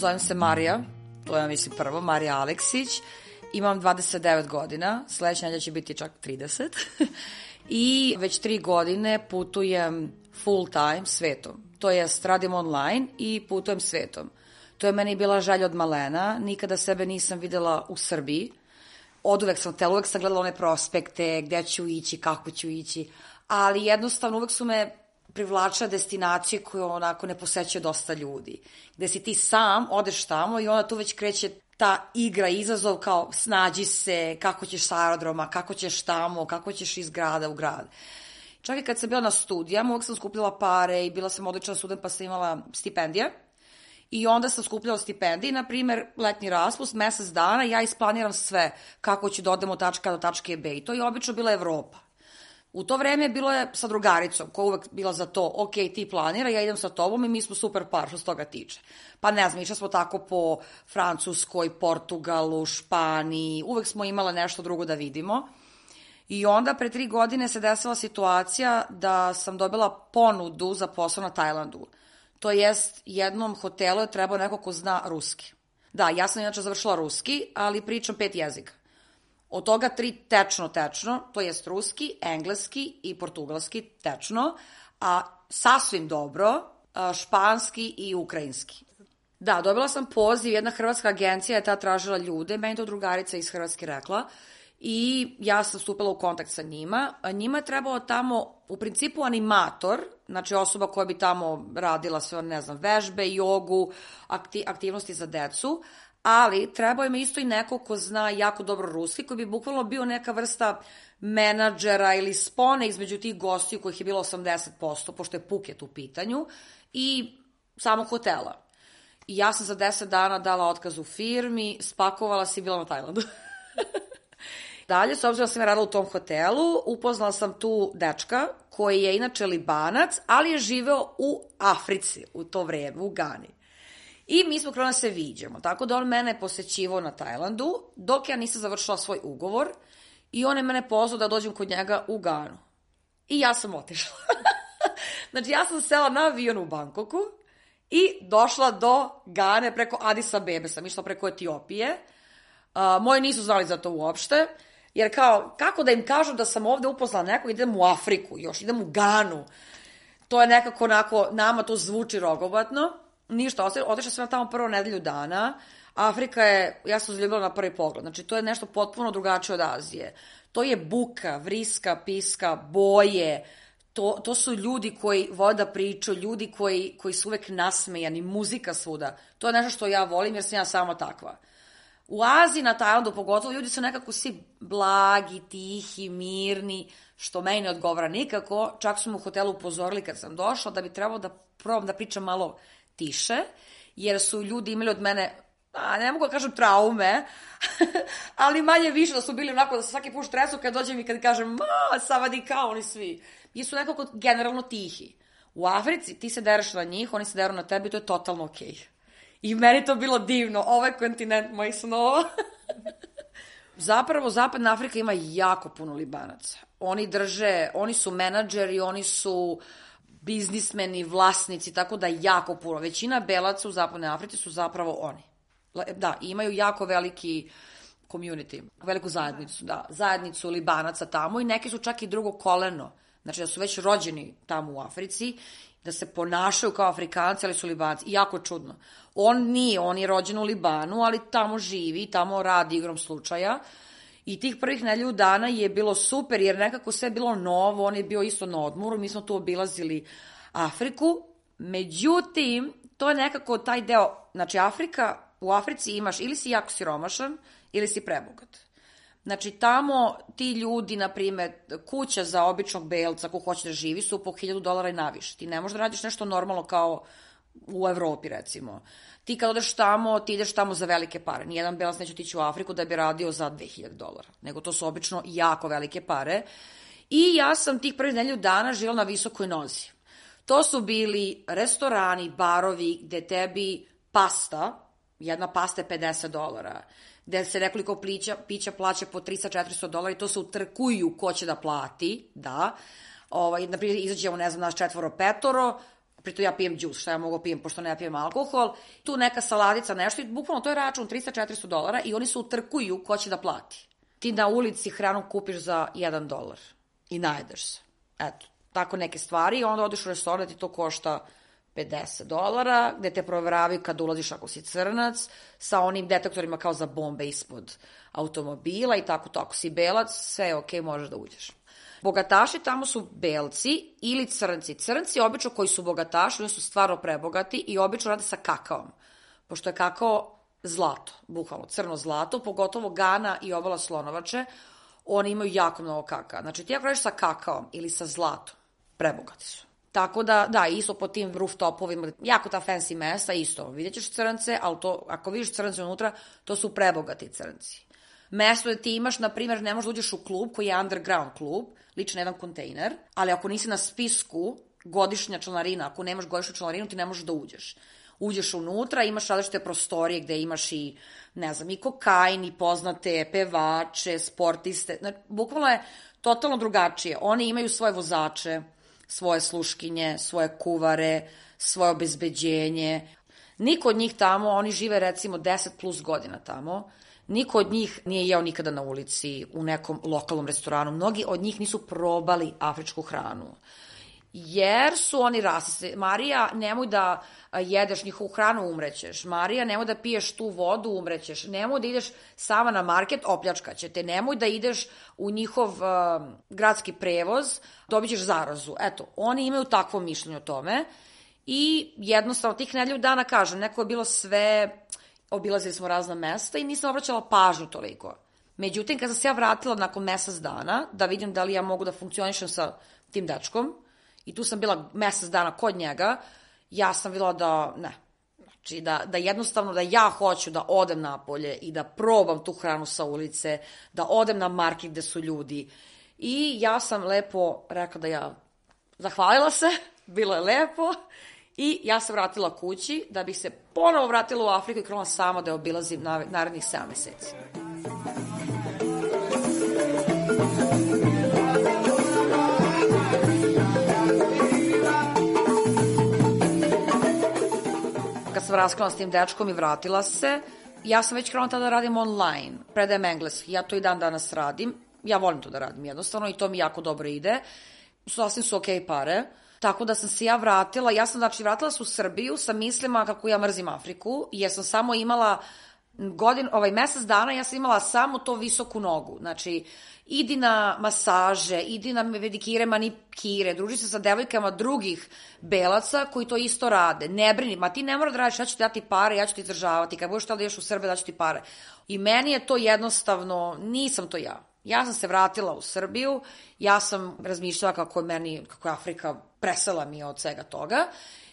Zovem se Marija, to je, mislim, prvo, Marija Aleksić. Imam 29 godina, sledeća nedelja će biti čak 30. I već tri godine putujem full time svetom. To jest, radim online i putujem svetom. To je meni bila žalja od malena, nikada sebe nisam videla u Srbiji. Od uvek sam tela, uvek sam gledala one prospekte, gde ću ići, kako ću ići, ali jednostavno uvek su me privlača destinacije koje onako ne posećaju dosta ljudi. Gde si ti sam, odeš tamo i onda tu već kreće ta igra, izazov kao snađi se, kako ćeš sa aerodroma, kako ćeš tamo, kako ćeš iz grada u grad. Čak i kad sam bila na studijama, uvek sam skupljala pare i bila sam odličan student pa sam imala stipendije. I onda sam skupljala stipendije, na primer, letnji raspust, mesec dana, ja isplaniram sve kako ću da odem od tačka do tačke B. I to je obično bila Evropa. U to vreme bilo je sa drugaricom, koja uvek bila za to, ok, ti planira, ja idem sa tobom i mi smo super par što se toga tiče. Pa ne znam, išli smo tako po Francuskoj, Portugalu, Španiji, uvek smo imala nešto drugo da vidimo. I onda pre tri godine se desila situacija da sam dobila ponudu za posao na Tajlandu. To jest, jednom hotelu je trebao neko ko zna ruski. Da, ja sam inače završila ruski, ali pričam pet jezika. Od toga tri tečno tečno, to jest ruski, engleski i portugalski tečno, a sasvim dobro španski i ukrajinski. Da, dobila sam poziv, jedna hrvatska agencija je ta tražila ljude, meni to drugarica iz Hrvatske rekla, i ja sam stupila u kontakt sa njima. Njima je trebao tamo, u principu, animator, znači osoba koja bi tamo radila sve, ne znam, vežbe, jogu, akti, aktivnosti za decu, ali trebao je mi isto i neko ko zna jako dobro ruski, koji bi bukvalno bio neka vrsta menadžera ili spone između tih gostiju kojih je bilo 80%, pošto je Puket u pitanju, i samog hotela. I ja sam za 10 dana dala otkaz u firmi, spakovala se i bila na Tajlandu. Dalje, s obzirom da sam radila u tom hotelu, upoznala sam tu dečka koji je inače libanac, ali je živeo u Africi u to vreme, u Gani. I mi smo krenuli da se viđemo, tako da on mene posećivao na Tajlandu, dok ja nisam završila svoj ugovor i on je mene pozvao da dođem kod njega u Ganu. I ja sam otišla. znači, ja sam sela na avion u Bankoku i došla do Gane preko Adisa Bebe, sam išla preko Etiopije. Uh, moji nisu znali za to uopšte. Jer kao, kako da im kažu da sam ovde upoznala nekog, idem u Afriku, još idem u Ganu. To je nekako onako, nama to zvuči rogobatno. Ništa, otišla sam tamo prvo nedelju dana. Afrika je, ja sam zaljubila na prvi pogled. Znači, to je nešto potpuno drugačije od Azije. To je buka, vriska, piska, boje, to, to su ljudi koji voda priču, ljudi koji, koji su uvek nasmejani, muzika svuda. To je nešto što ja volim jer sam ja sama takva. U Aziji, na Tajlandu pogotovo, ljudi su nekako svi blagi, tihi, mirni, što meni ne odgovara nikako. Čak su mu u hotelu upozorili kad sam došla da bi trebalo da probam da pričam malo tiše, jer su ljudi imali od mene a ne mogu da kažem traume, ali manje više da su bili onako da se svaki put stresu kad dođem i kad kažem ma, savadi kao oni svi. I su nekako generalno tihi. U Africi ti se dereš na njih, oni se deru na tebi, to je totalno okej. Okay. I meni to bilo divno, ovo je kontinent mojih snova. Zapravo, Zapadna Afrika ima jako puno Libanaca. Oni drže, oni su menadžeri, oni su biznismeni, vlasnici, tako da jako puno. Većina belaca u Zapadnoj Africi su zapravo oni. Da, imaju jako veliki community, veliku zajednicu, da, zajednicu Libanaca tamo i neki su čak i drugo koleno, znači da su već rođeni tamo u Africi, da se ponašaju kao Afrikanci, ali su Libanci. Jako čudno. On nije, on je rođen u Libanu, ali tamo živi, tamo radi igrom slučaja. I tih prvih nelju dana je bilo super, jer nekako sve je bilo novo, on je bio isto na odmoru, mi smo tu obilazili Afriku, međutim, to je nekako taj deo, znači Afrika, u Africi imaš ili si jako siromašan, ili si prebogat. Znači, tamo ti ljudi, na primer, kuća za običnog belca ko hoće da živi su po 1000 dolara i naviše. Ti ne možeš da radiš nešto normalno kao u Evropi, recimo. Ti kad odeš tamo, ti ideš tamo za velike pare. Nijedan belac neće otići u Afriku da bi radio za 2000 dolara. Nego to su obično jako velike pare. I ja sam tih prvih nedelju dana žila na visokoj nozi. To su bili restorani, barovi, gde tebi pasta, jedna pasta je 50 dolara, gde se nekoliko plića, pića plaća po 300-400 dolara i to se utrkuju ko će da plati, da. Ovaj, naprimjer, izađemo, ne znam, naš četvoro, petoro, pritom ja pijem džus, šta ja mogu da pijem, pošto ne pijem alkohol, tu neka saladica, nešto, i bukvalno to je račun 300-400 dolara i oni se utrkuju ko će da plati. Ti na ulici hranu kupiš za 1 dolar i najedeš se. Eto, tako neke stvari i onda odeš u restoran da ti to košta 50 dolara, gde te proveravaju kad ulaziš ako si crnac, sa onim detektorima kao za bombe ispod automobila i tako to. Ako si belac, sve je okej, okay, možeš da uđeš. Bogataši tamo su belci ili crnci. Crnci obično koji su bogataši, oni su stvarno prebogati i obično rade sa kakaom. Pošto je kakao zlato, bukvalno crno zlato, pogotovo Gana i obala slonovače, oni imaju jako mnogo kaka. Znači ti ako radiš sa kakaom ili sa zlatom, prebogati su. Tako da, da, isto po tim rooftopovima, jako ta fancy mesta, isto, vidjet ćeš crnce, ali to, ako vidiš crnce unutra, to su prebogati crnci. Mesto da ti imaš, na primjer, ne možeš da uđeš u klub koji je underground klub, lično jedan kontejner, ali ako nisi na spisku godišnja članarina, ako nemaš godišnju članarinu, ti ne možeš da uđeš. Uđeš unutra, imaš različite prostorije gde imaš i, ne znam, i kokain, i poznate pevače, sportiste. Znači, bukvalno je totalno drugačije. Oni imaju svoje vozače, svoje sluškinje, svoje kuvare, svoje obezbeđenje. Niko od njih tamo, oni žive recimo 10 plus godina tamo, niko od njih nije jeo nikada na ulici, u nekom lokalnom restoranu. Mnogi od njih nisu probali afričku hranu jer su oni rasisti. Marija, nemoj da jedeš njihovu hranu, umrećeš. Marija, nemoj da piješ tu vodu, umrećeš. Nemoj da ideš sama na market, opljačkaće te. Nemoj da ideš u njihov uh, gradski prevoz, dobit ćeš zarazu. Eto, oni imaju takvo mišljenje o tome i jednostavno tih nedelju dana, kažem, neko je bilo sve, obilazili smo razna mesta i nisam obraćala pažnju toliko. Međutim, kad sam se ja vratila nakon mesec dana, da vidim da li ja mogu da funkcionišem sa tim dečkom, i tu sam bila mesec dana kod njega, ja sam bila da, ne, znači da, da jednostavno da ja hoću da odem napolje i da probam tu hranu sa ulice, da odem na market gde su ljudi. I ja sam lepo rekla da ja zahvalila se, bilo je lepo i ja se vratila kući da bih se ponovo vratila u Afriku i krenula sama da je obilazim narednih 7 meseci. kad sam raskrala s tim dečkom i vratila se, ja sam već krenula tada da radim online, predajem engleski, ja to i dan danas radim, ja volim to da radim jednostavno i to mi jako dobro ide, sasvim su okej okay pare, tako da sam se ja vratila, ja sam znači vratila se u Srbiju sa mislima kako ja mrzim Afriku, jer sam samo imala godin, ovaj mesec dana ja sam imala samo to visoku nogu, znači idi na masaže, idi na vedikire, manikire, druži se sa devojkama drugih belaca koji to isto rade. Ne brini, ma ti ne mora da radiš, ja ću ti dati pare, ja ću ti izdržavati, kad budeš da ješ u Srbiju, daću ti pare. I meni je to jednostavno, nisam to ja. Ja sam se vratila u Srbiju, ja sam razmišljala kako je meni, kako je Afrika presela mi od svega toga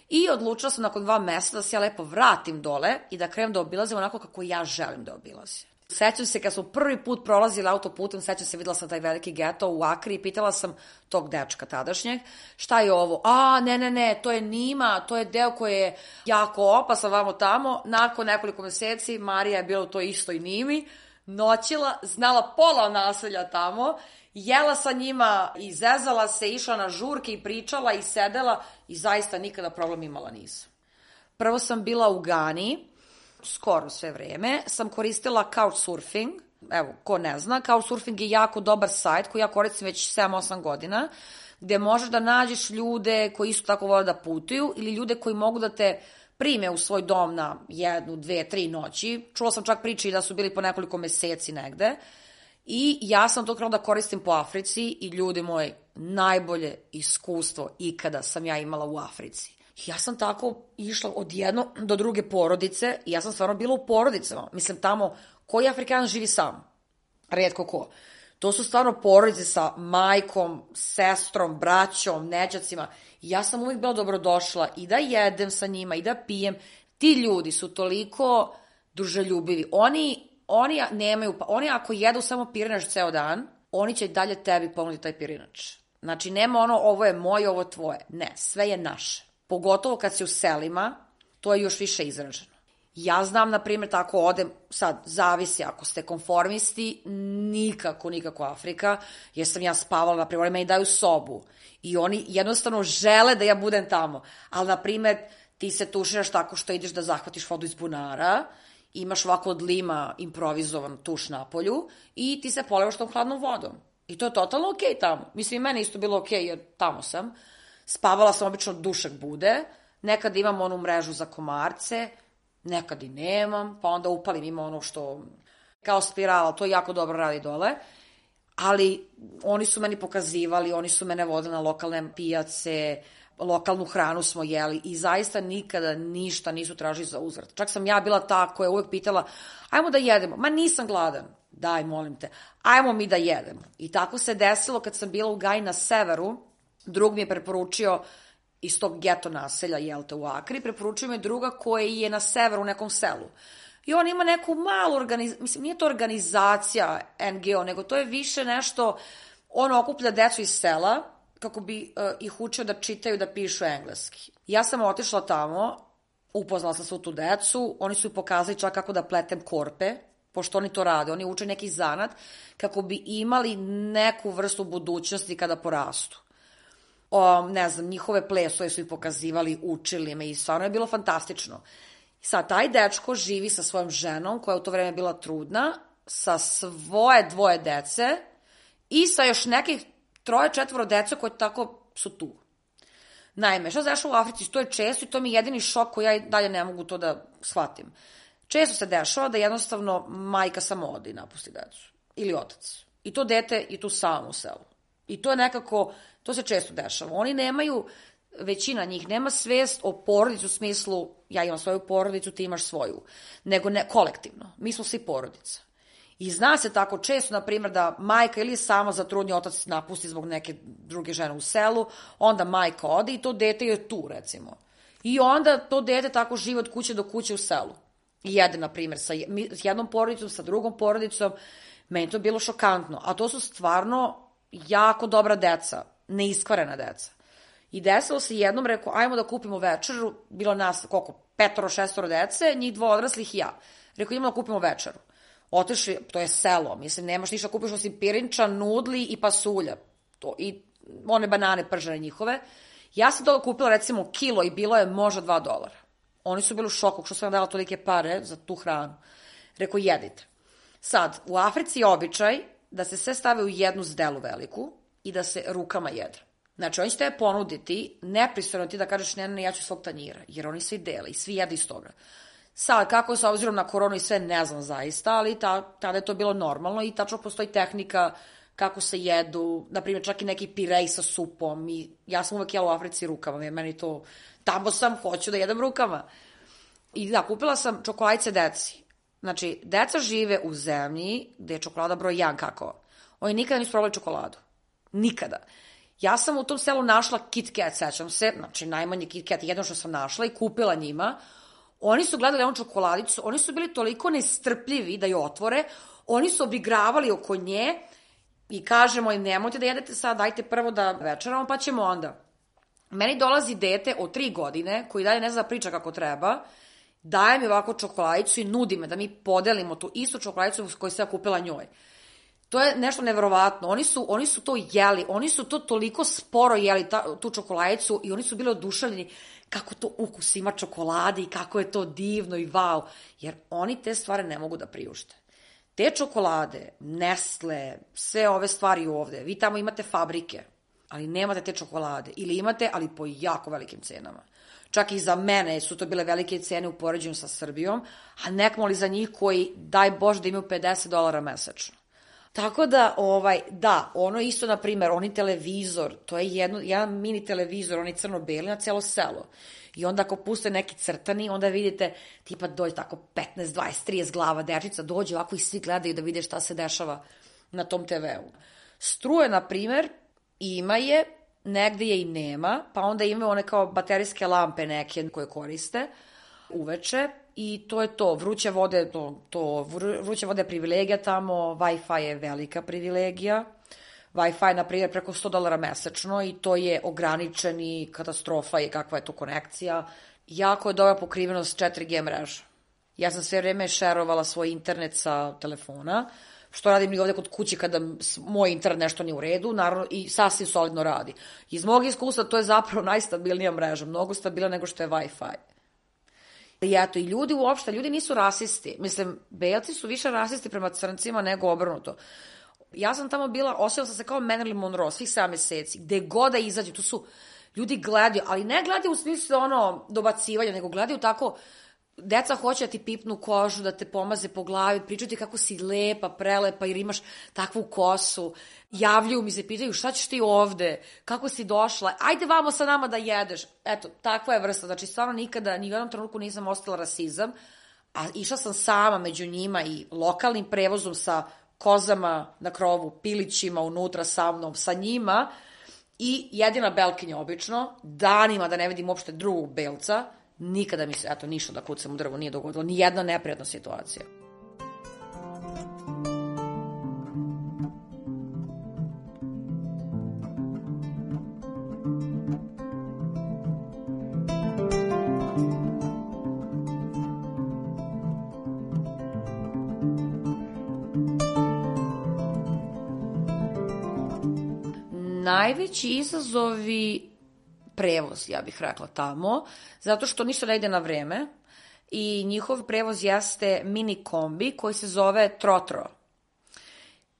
i odlučila sam nakon dva meseca da se ja lepo vratim dole i da krenem da obilazim onako kako ja želim da obilazim. Sećam se kad smo prvi put prolazili autoputem, sećam se, videla sam taj veliki geto u Akri i pitala sam tog dečka tadašnjeg, šta je ovo? A, ne, ne, ne, to je Nima, to je deo koji je jako opasan vamo tamo. Nakon nekoliko meseci Marija je bila u toj istoj Nimi, noćila, znala pola naselja tamo, jela sa njima i zezala se, išla na žurke i pričala i sedela i zaista nikada problem imala nisam. Prvo sam bila u Gani, skoro sve vreme, sam koristila couchsurfing, Evo, ko ne zna, Couchsurfing je jako dobar sajt koji ja koristim već 7-8 godina, gde možeš da nađeš ljude koji isto tako vole da putuju ili ljude koji mogu da te prime u svoj dom na jednu, dve, tri noći. Čula sam čak priče i da su bili po nekoliko meseci negde. I ja sam to krala da koristim po Africi i ljudi moji, najbolje iskustvo ikada sam ja imala u Africi. Ja sam tako išla od jedno do druge porodice i ja sam stvarno bila u porodicama. Mislim, tamo, koji Afrikan živi sam? Redko ko. To su stvarno porodice sa majkom, sestrom, braćom, neđacima. Ja sam uvijek bila dobrodošla i da jedem sa njima i da pijem. Ti ljudi su toliko druželjubivi. Oni, oni nemaju, pa oni ako jedu samo pirinač ceo dan, oni će dalje tebi ponuditi taj pirinač. Znači, nema ono, ovo je moje, ovo tvoje. Ne, sve je naše. Pogotovo kad si u selima, to je još više izraženo. Ja znam, na primjer, tako odem, sad, zavisi, ako ste konformisti, nikako, nikako Afrika, jer sam ja spavala, na primjer, oni meni daju sobu i oni jednostavno žele da ja budem tamo. Ali, na primjer, ti se tuširaš tako što ideš da zahvatiš vodu iz bunara, imaš ovako od lima improvizovan tuš na polju i ti se polevaš tom hladnom vodom. I to je totalno okej okay tamo. Mislim, i meni isto bilo okej, okay, jer tamo sam. Spavala sam obično dušak bude, nekad imam onu mrežu za komarce, nekad i nemam, pa onda upalim ima ono što kao spirala, to jako dobro radi dole, ali oni su meni pokazivali, oni su mene vodili na lokalne pijace, lokalnu hranu smo jeli i zaista nikada ništa nisu tražili za uzvrat. Čak sam ja bila ta koja je uvek pitala, ajmo da jedemo. Ma nisam gladan. Daj, molim te. Ajmo mi da jedemo. I tako se desilo kad sam bila u Gaj na severu, drug mi je preporučio iz tog geto naselja, jel te, u Akri, preporučio me druga koji je na severu u nekom selu. I on ima neku malu organizaciju, mislim, nije to organizacija NGO, nego to je više nešto, on okuplja decu iz sela, kako bi uh, ih učio da čitaju, da pišu engleski. Ja sam otišla tamo, upoznala sam svu tu decu, oni su pokazali čak kako da pletem korpe, pošto oni to rade, oni uče neki zanat, kako bi imali neku vrstu budućnosti kada porastu o, ne znam, njihove plesove su i pokazivali, učili me i stvarno je bilo fantastično. Sad, taj dečko živi sa svojom ženom, koja je u to vreme bila trudna, sa svoje dvoje dece i sa još nekih troje, četvoro dece koje tako su tu. Naime, šta se u Africi? To je često i to mi je jedini šok koji ja dalje ne mogu to da shvatim. Često se dešava da jednostavno majka samo odi i napusti decu. Ili otac. I to dete je tu samo u selu. I to je nekako To se često dešava. Oni nemaju, većina njih nema svest o porodicu u smislu ja imam svoju porodicu, ti imaš svoju, nego ne, kolektivno. Mi smo svi porodica. I zna se tako često, na primjer, da majka ili sama zatrudnji otac napusti zbog neke druge žene u selu, onda majka ode i to dete je tu, recimo. I onda to dete tako živi od kuće do kuće u selu. I jede, na primjer, sa jednom porodicom, sa drugom porodicom. Meni to bilo šokantno. A to su stvarno jako dobra deca neiskvarena deca. I desilo se jednom, rekao, ajmo da kupimo večeru, bilo nas, koliko, petoro, šestoro dece, njih dvo odraslih i ja. Rekao, idemo da kupimo večeru. Otešli, to je selo, mislim, nemaš ništa, kupiš osim pirinča, nudli i pasulja. To, I one banane pržene njihove. Ja sam toga kupila recimo kilo i bilo je možda dva dolara. Oni su bili u šoku što sam dala tolike pare za tu hranu. Rekao, jedite. Sad, u Africi je običaj da se sve stave u jednu zdelu veliku, i da se rukama jede. Znači, oni će te ponuditi, nepristojno ti da kažeš ne, ne, ja ću svog tanjira, jer oni svi dele i svi jede iz toga. Sad, kako sa obzirom na koronu i sve, ne znam zaista, ali ta, tada je to bilo normalno i tačno postoji tehnika kako se jedu, na primjer čak i neki pirej sa supom i ja sam uvek jela u Africi rukama, jer meni to, tamo sam, hoću da jedem rukama. I da, kupila sam čokoladice deci. Znači, deca žive u zemlji gde je čokolada broj 1 kako. Oni nikada nisu probali čokoladu. Nikada. Ja sam u tom selu našla Kit Kat, sećam se, znači najmanje Kit Kat, jedno što sam našla i kupila njima. Oni su gledali onu čokoladicu, oni su bili toliko nestrpljivi da je otvore, oni su obigravali oko nje i kažemo im nemojte da jedete sad, dajte prvo da večeramo pa ćemo onda. Meni dolazi dete od tri godine koji dalje ne zna priča kako treba, daje mi ovako čokoladicu i nudi me da mi podelimo tu istu čokoladicu koju sam ja kupila njoj. To je nešto neverovatno. Oni su, oni su to jeli, oni su to toliko sporo jeli, ta, tu čokoladicu i oni su bili oduševljeni kako to ukus ima čokolade i kako je to divno i wow. Jer oni te stvari ne mogu da priušte. Te čokolade, Nestle, sve ove stvari ovde, vi tamo imate fabrike, ali nemate te čokolade. Ili imate, ali po jako velikim cenama. Čak i za mene su to bile velike cene u poređenju sa Srbijom, a nekmo li za njih koji, daj Bož, da imaju 50 dolara mesečno. Tako da, ovaj, da, ono isto, na primer, oni televizor, to je jedno, jedan mini televizor, oni crno-beli na celo selo. I onda ako puste neki crtani, onda vidite, tipa dođe tako 15, 20, 30 glava dečica, dođe ovako i svi gledaju da vide šta se dešava na tom TV-u. Struje, na primer, ima je, negde je i nema, pa onda imaju one kao baterijske lampe neke koje koriste uveče i to je to. Vruće vode, to, to vruće vode je privilegija tamo, Wi-Fi je velika privilegija. Wi-Fi, na primjer, preko 100 dolara mesečno i to je ograničeni katastrofa i kakva je to konekcija. Jako je dobra pokrivenost 4G mreža. Ja sam sve vreme šerovala svoj internet sa telefona, što radim i ovde kod kuće kada moj internet nešto nije u redu, naravno i sasvim solidno radi. Iz mog iskustva to je zapravo najstabilnija mreža, mnogo stabilna nego što je Wi-Fi. I eto, i ljudi uopšte, ljudi nisu rasisti. Mislim, belci su više rasisti prema crncima nego obrnuto. Ja sam tamo bila, osjećala sam se kao Marilyn Monroe, svih 7 meseci, gde god da izađe, tu su ljudi gledaju, ali ne gledaju u smislu ono dobacivanja, nego gledaju tako, deca hoće da ti pipnu kožu, da te pomaze po glavi, pričaju ti kako si lepa, prelepa, jer imaš takvu kosu, javljaju mi se, pitaju šta ćeš ti ovde, kako si došla, ajde vamo sa nama da jedeš. Eto, takva je vrsta, znači stvarno nikada, ni u jednom trenutku nisam ostala rasizam, a išla sam sama među njima i lokalnim prevozom sa kozama na krovu, pilićima unutra sa mnom, sa njima. I jedina belkinja obično, danima da ne vidim uopšte drugog belca, nikada mi se, eto, ništa da kucam u drvo nije dogodilo, ni jedna neprijatna situacija. najveći izazovi prevoz, ja bih rekla tamo, zato što ništa ne ide na vreme i njihov prevoz jeste mini kombi koji se zove Trotro.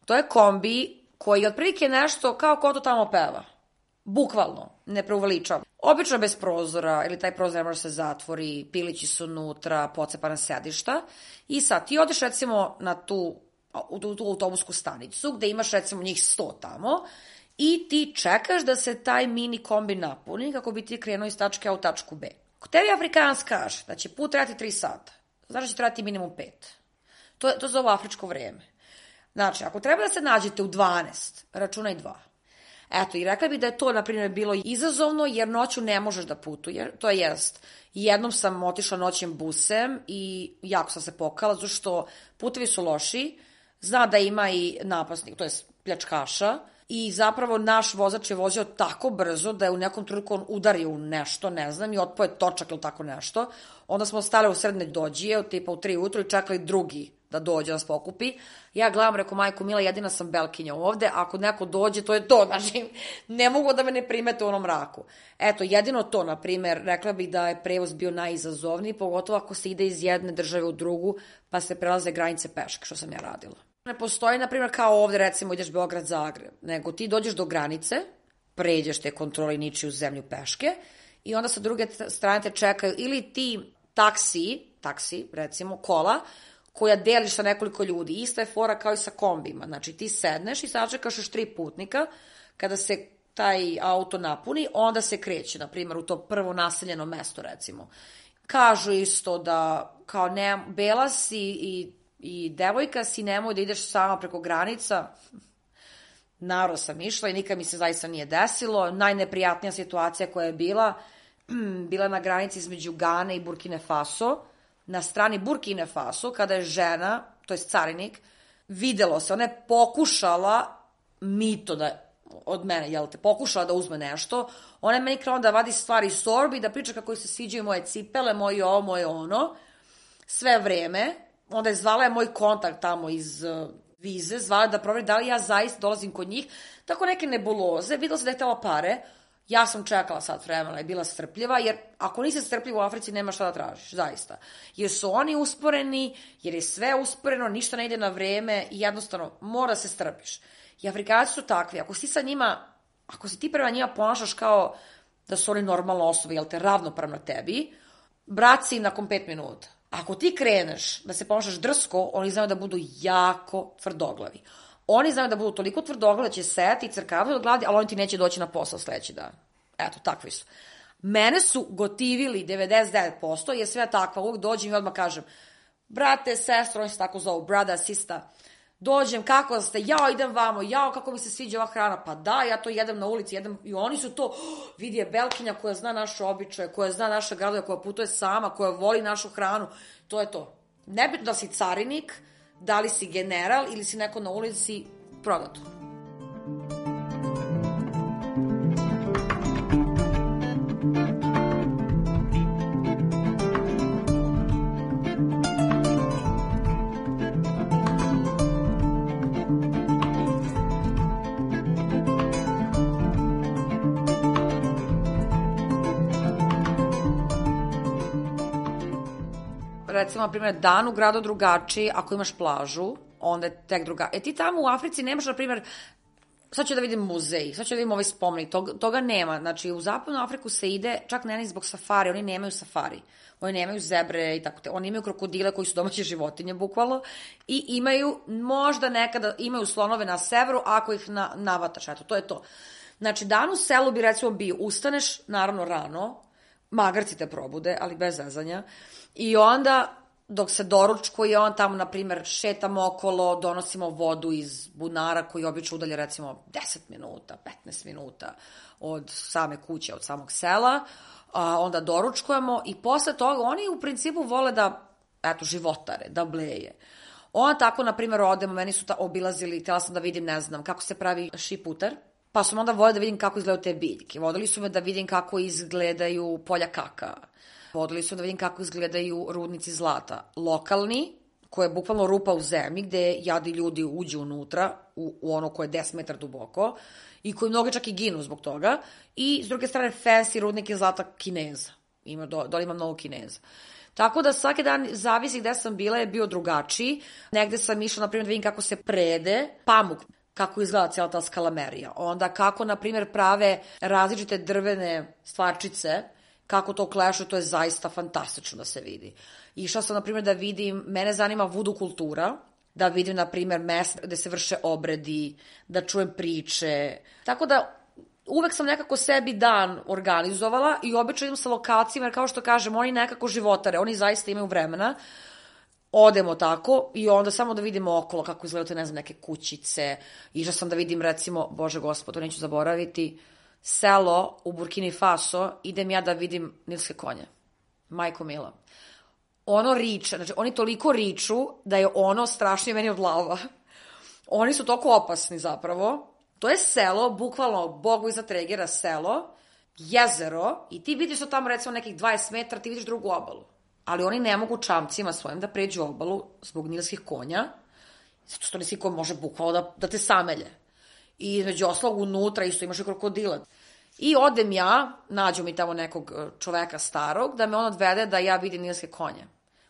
To je kombi koji je otprilike nešto kao ko to tamo peva. Bukvalno, ne preuveličavam. Obično bez prozora, ili taj prozor ne može se zatvori, pilići su unutra, pocepana sedišta. I sad, ti odeš recimo na tu, u tu, tu autobusku stanicu, gde imaš recimo njih 100 tamo, i ti čekaš da se taj mini kombi napuni kako bi ti krenuo iz tačke A u tačku B. Ako tebi Afrikanac kaže da će put trajati 3 sata, znači da će trajati minimum 5. To, to zove afričko vreme. Znači, ako treba da se nađete u 12, računaj 2. Eto, i rekla bih da je to, na primjer, bilo izazovno, jer noću ne možeš da putuje, to jest, jednom sam otišla noćem busem i jako sam se pokala, zato što putevi su loši, zna da ima i napasnik, to je pljačkaša, i zapravo naš vozač je vozio tako brzo da je u nekom trenutku on udario u nešto, ne znam, i otpoje točak ili tako nešto. Onda smo stale u sredne dođije, tipa u tri ujutru i čekali drugi da dođe da nas pokupi. Ja gledam, reko, majko Mila, jedina sam belkinja ovde, ako neko dođe, to je to, znači, ne mogu da me ne primete u onom mraku. Eto, jedino to, na primer, rekla bih da je prevoz bio najizazovniji, pogotovo ako se ide iz jedne države u drugu, pa se prelaze granice peške, što sam ja radila. Ne postoji, na primjer, kao ovde, recimo, ideš Beograd-Zagreb, nego ti dođeš do granice, pređeš te kontrole i ničiju zemlju peške i onda sa druge strane te čekaju ili ti taksi, taksi, recimo, kola, koja deliš sa nekoliko ljudi. Ista je fora kao i sa kombima. Znači, ti sedneš i sačekaš još tri putnika, kada se taj auto napuni, onda se kreće, na primjer, u to prvo naseljeno mesto, recimo. Kažu isto da, kao ne, bela si i i devojka si nemoj da ideš sama preko granica, naro sam išla i nikad mi se zaista nije desilo. Najneprijatnija situacija koja je bila, bila na granici između Gane i Burkine Faso, na strani Burkine Faso, kada je žena, to je carinik, videlo se, ona je pokušala mito da od mene, jel te, pokušala da uzme nešto, ona je meni krenula da vadi stvari iz torbi, da priča kako se sviđaju moje cipele, moje ovo, moje ono, sve vreme, onda je zvala je moj kontakt tamo iz uh, vize, zvala da proveri da li ja zaista dolazim kod njih, tako neke nebuloze, videla se da je htela pare, Ja sam čekala sat vremena i bila strpljiva, jer ako nisi strpljiva u Africi, nema šta da tražiš, zaista. Jer su oni usporeni, jer je sve usporeno, ništa ne ide na vreme i jednostavno mora se strpiš. I Afrikanci su takvi, ako si sa njima, ako si ti prema njima ponašaš kao da su oni normalno osobe, jel te, ravnopravno tebi, brat si im nakon pet minuta. Ako ti kreneš da se ponašaš drsko, oni znaju da budu jako tvrdoglavi. Oni znaju da budu toliko tvrdoglavi da će sejati i crkavati od gladi, ali oni ti neće doći na posao sledeći dan. Eto, takvi su. Mene su gotivili 99%, je sve takva, uvijek dođem i odmah kažem, brate, sestro, oni se tako zovu, brada, sista, dođem, kako ste, jao, idem vamo, jao, kako mi se sviđa ova hrana, pa da, ja to jedem na ulici, jedem, i oni su to, oh, vidi je Belkinja koja zna naše običaje, koja zna naše gradove, koja putuje sama, koja voli našu hranu, to je to. Nebitno da si carinik, da li si general ili si neko na ulici, prodato. Recimo, na primjer, dan u gradu drugačiji, ako imaš plažu, onda je tek druga. E ti tamo u Africi nemaš, na primjer, sad ću da vidim muzej, sad ću da vidim ovaj spomenik, toga, toga nema. Znači, u zapadnu Afriku se ide, čak ne zbog safari, oni nemaju safari. Oni nemaju zebre i tako te. Oni imaju krokodile koji su domaće životinje, bukvalno, i imaju, možda nekada, imaju slonove na severu, ako ih na, navataš, eto, to je to. Znači, dan u selu bi recimo bio, ustaneš, naravno rano, magarci te probude, ali bez zezanja, i onda dok se doručkuje, on tamo, na primer, šetamo okolo, donosimo vodu iz bunara koji obično udalje, recimo, 10 minuta, 15 minuta od same kuće, od samog sela, a, onda doručkujemo i posle toga oni u principu vole da, eto, životare, da bleje. Ona tako, na primjer, odemo, meni su ta obilazili, htjela sam da vidim, ne znam, kako se pravi šiputer, pa sam onda volila da vidim kako izgledaju te biljke. Vodili su me da vidim kako izgledaju polja kaka, Vodili su da vidim kako izgledaju rudnici zlata. Lokalni, koje je bukvalno rupa u zemlji, gde jadi ljudi uđu unutra, u, u ono koje je 10 metar duboko, i koji mnogo čak i ginu zbog toga. I, s druge strane, fancy rudnike zlata kineza. Ima, do, dole ima mnogo kineza. Tako da svaki dan, zavisi gde sam bila, je bio drugačiji. Negde sam išla, na primjer, da vidim kako se prede pamuk kako izgleda cijela ta skalamerija. Onda kako, na primjer, prave različite drvene stvarčice, kako to klešu, to je zaista fantastično da se vidi. Išla sam, na primjer, da vidim, mene zanima vudu kultura, da vidim, na primjer, mesta gde se vrše obredi, da čujem priče. Tako da, uvek sam nekako sebi dan organizovala i obično idem sa lokacijama, jer kao što kažem, oni nekako životare, oni zaista imaju vremena. Odemo tako i onda samo da vidimo okolo kako izgledaju te, ne znam, neke kućice. Išla sam da vidim, recimo, Bože gospodo, neću zaboraviti, selo u Burkini Faso, idem ja da vidim nilske konje. Majko Mila. Ono riče, znači oni toliko riču da je ono strašnije meni od lava. Oni su toliko opasni zapravo. To je selo, bukvalno Bogu iza Tregera selo, jezero i ti vidiš da tamo recimo nekih 20 metara, ti vidiš drugu obalu. Ali oni ne mogu čamcima svojim da pređu obalu zbog nilskih konja, zato što nisi ko može bukvalno da, da te samelje. I između oslog unutra isto imaš i krokodila. I odem ja, nađu mi tamo nekog e, čoveka starog, da me on odvede da ja vidim nilske konje.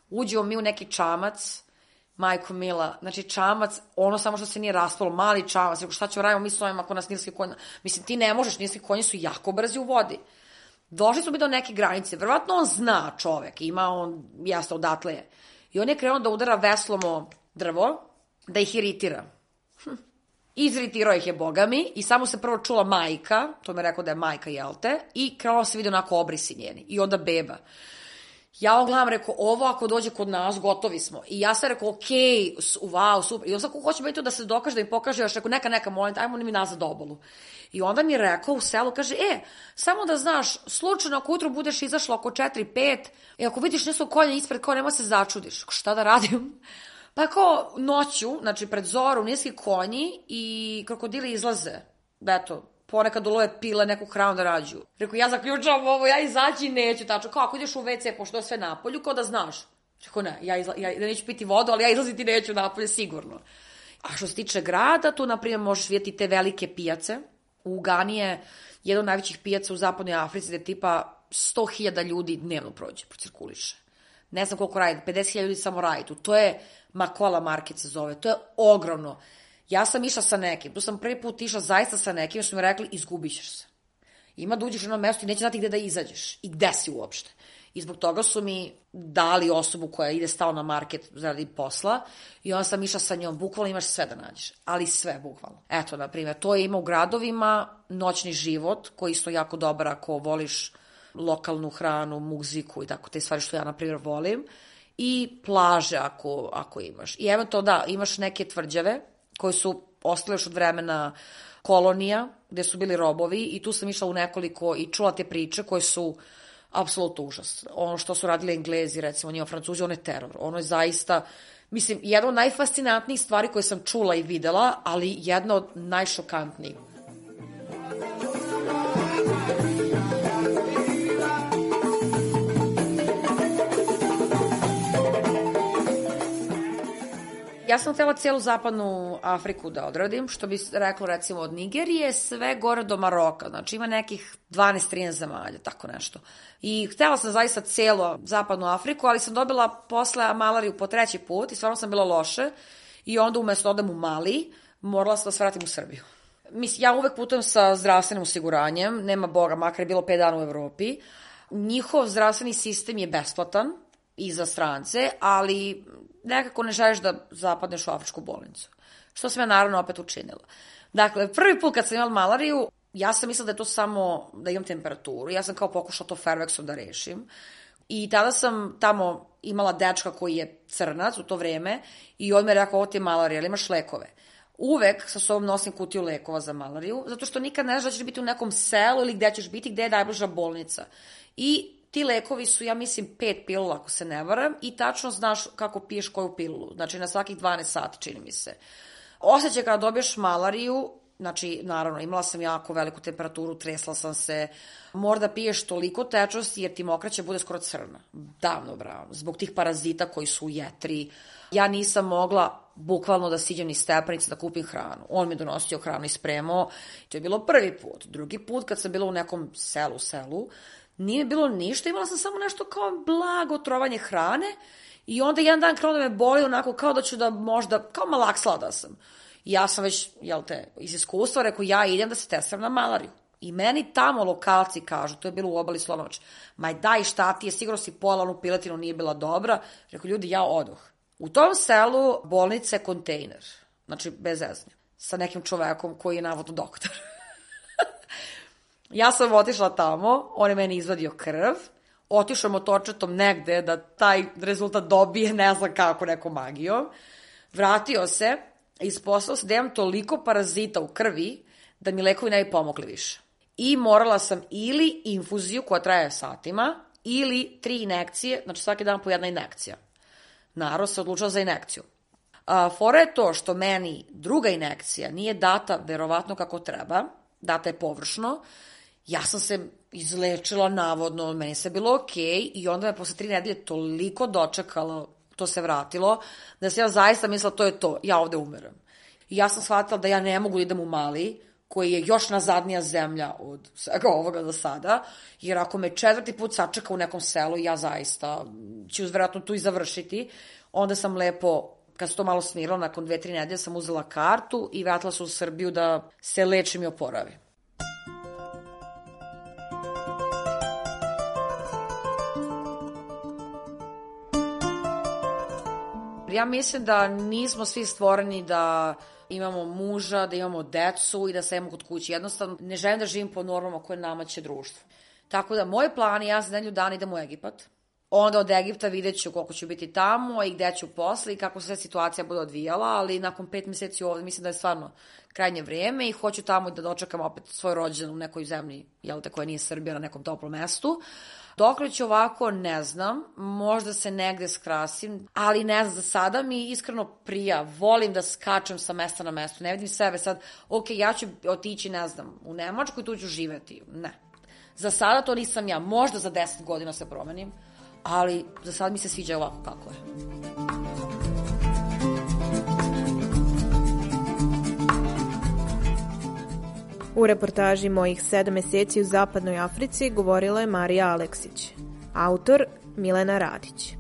Uđemo mi u neki čamac, majko mila, znači čamac, ono samo što se nije raspalo, mali čamac, rekao šta ću radimo mi s ovim ako nas nilske konje, mislim ti ne možeš, nilske konje su jako brzi u vodi. Došli smo mi do neke granice, verovatno on zna čovek, ima on, jasno, odatle je. I on je krenuo da udara veslom o drvo, da ih iritira. Hm. Izritirao ih je bogami i samo se prvo čula majka, to mi je rekao da je majka, jel te, i krenuo se vidi onako obrisi njeni. I onda beba. Ja ogledam, rekao, ovo ako dođe kod nas, gotovi smo. I ja sam rekao, okej, okay, wow, super. I on ko hoće biti da se dokaže, da im pokaže, još rekao, neka, neka, molim, ajmo mi nazad obalu. I onda mi je rekao u selu, kaže, e, samo da znaš, slučajno ako utro budeš izašla oko 4-5, i ako vidiš nešto kolje ispred, kao nema se začudiš. Šta da radim? Pa kao noću, znači pred zoru, niski konji i krokodili izlaze. Eto, ponekad ulove pile neku hranu da rađu. Rekao, ja zaključavam ovo, ja izaći neću, tačno. Kao, ako ideš u WC, pošto je sve napolju, kao da znaš. Rekao, ne, ja, izla, ja neću piti vodu, ali ja izlaziti neću napolje, sigurno. A što se tiče grada, tu, na primjer, možeš vidjeti te velike pijace, U Ugani je jedan od najvećih pijaca u zapadnoj Africi gde tipa 100.000 ljudi dnevno prođe, procirkuliše. Ne znam koliko radi, 50.000 ljudi samo radi tu. To je Makola Market se zove, to je ogromno. Ja sam išla sa nekim, tu sam prvi put išla zaista sa nekim, što mi rekli, izgubit ćeš se. Ima da uđeš na jedno mesto i neće znati gde da izađeš i gde si uopšte. I zbog toga su mi dali osobu koja ide stao na market zaradi posla i onda sam išla sa njom, bukvalno imaš sve da nađeš, ali sve bukvalno. Eto, na primjer, to je ima u gradovima noćni život, koji isto jako dobar ako voliš lokalnu hranu, muziku i tako te stvari što ja, na primjer, volim. I plaže ako, ako imaš. I eventualno da, imaš neke tvrđave koje su ostale još od vremena kolonija, gde su bili robovi i tu sam išla u nekoliko i čula te priče koje su apsolutno užas. Ono što su radili Englezi, recimo, njima Francuzi, ono je teror. Ono je zaista, mislim, jedna od najfascinantnijih stvari koje sam čula i videla, ali jedna od najšokantnijih. Ja sam htela cijelu zapadnu Afriku da odradim, što bi reklo recimo od Nigerije sve gore do Maroka, znači ima nekih 12-13 zemalja, tako nešto. I htela sam zaista cijelu zapadnu Afriku, ali sam dobila posle malariju po treći put i stvarno sam bila loše i onda umesto da odem u Mali, morala sam da se vratim u Srbiju. Mislim, ja uvek putujem sa zdravstvenim osiguranjem, nema boga, makar je bilo 5 dana u Evropi. Njihov zdravstveni sistem je besplatan i za strance, ali nekako ne želiš da zapadneš u afričku bolnicu. Što sam ja naravno opet učinila. Dakle, prvi put kad sam imala malariju, ja sam mislila da je to samo da imam temperaturu. Ja sam kao pokušala to Fairvexom da rešim. I tada sam tamo imala dečka koji je crnac u to vreme i on me rekao, ovo ti je malarija, ali imaš lekove. Uvek sa sobom nosim kutiju lekova za malariju, zato što nikad ne znaš da ćeš biti u nekom selu ili gde ćeš biti, gde je najbliža bolnica. I ti lekovi su, ja mislim, pet pilula, ako se ne varam, i tačno znaš kako piješ koju pilulu. Znači, na svakih 12 sati, čini mi se. Osećaj kada dobiješ malariju, znači, naravno, imala sam jako veliku temperaturu, tresla sam se, mora da piješ toliko tečnosti jer ti mokraća bude skoro crna. Davno, bravo. Zbog tih parazita koji su u jetri. Ja nisam mogla bukvalno da siđem ni stepenice da kupim hranu. On mi donosio hranu i spremao. To je bilo prvi put. Drugi put kad sam bila u nekom selu, selu, nije bilo ništa, imala sam samo nešto kao blago trovanje hrane i onda jedan dan krenuo da me boli onako kao da ću da možda, kao malaksla da sam. Ja sam već, jel te, iz iskustva rekao ja idem da se testiram na malariju. I meni tamo lokalci kažu, to je bilo u obali Slonovač, maj daj šta ti je, sigurno si pola onu piletinu nije bila dobra. Rekao, ljudi, ja odoh. U tom selu bolnica je kontejner, znači bez zeznja, sa nekim čovekom koji je navodno doktor. Ja sam otišla tamo, on je meni izvadio krv, otišao motočetom negde da taj rezultat dobije, ne znam kako, nekom magijom. Vratio se, isposlao se da imam toliko parazita u krvi da mi lekovi ne bi pomogli više. I morala sam ili infuziju koja traje satima, ili tri inekcije, znači svaki dan po jedna inekcija. Narod se odlučila za inekciju. A, fora je to što meni druga inekcija nije data verovatno kako treba, data je površno, ja sam se izlečila navodno, meni se bilo okej okay, i onda me posle tri nedelje toliko dočekalo, to se vratilo, da se ja zaista mislila to je to, ja ovde umeram. I ja sam shvatila da ja ne mogu da idem u Mali, koji je još nazadnija zemlja od svega ovoga do sada, jer ako me četvrti put sačeka u nekom selu, ja zaista ću verovatno tu i završiti, onda sam lepo kad se to malo smiralo, nakon dve, tri nedelje sam uzela kartu i vratila se u Srbiju da se lečim i oporavim. Ja mislim da nismo svi stvoreni da imamo muža, da imamo decu i da sedemo kod kuće. Jednostavno, ne želim da živim po normama koje nama će društvo. Tako da, moj plan je ja za nedelju dana idem u Egipat. Onda od Egipta vidjet ću koliko ću biti tamo i gde ću posle i kako se situacija bude odvijala, ali nakon pet meseci ovde mislim da je stvarno krajnje vreme i hoću tamo da dočekam opet svoj rođen u nekoj zemlji, jel te, koja nije Srbija na nekom toplom mestu. Dokle ću ovako, ne znam, možda se negde skrasim, ali ne znam, za sada mi iskreno prija, volim da skačem sa mesta na mesto, ne vidim sebe sad, ok, ja ću otići, ne znam, u Nemačku i tu ću živeti, ne. Za sada to nisam ja, možda za 10 godina se promenim, ali za sad mi se sviđa ovako kako je. U reportaži mojih sedam meseci u zapadnoj Africi govorila je Marija Aleksić. Autor Milena Radić.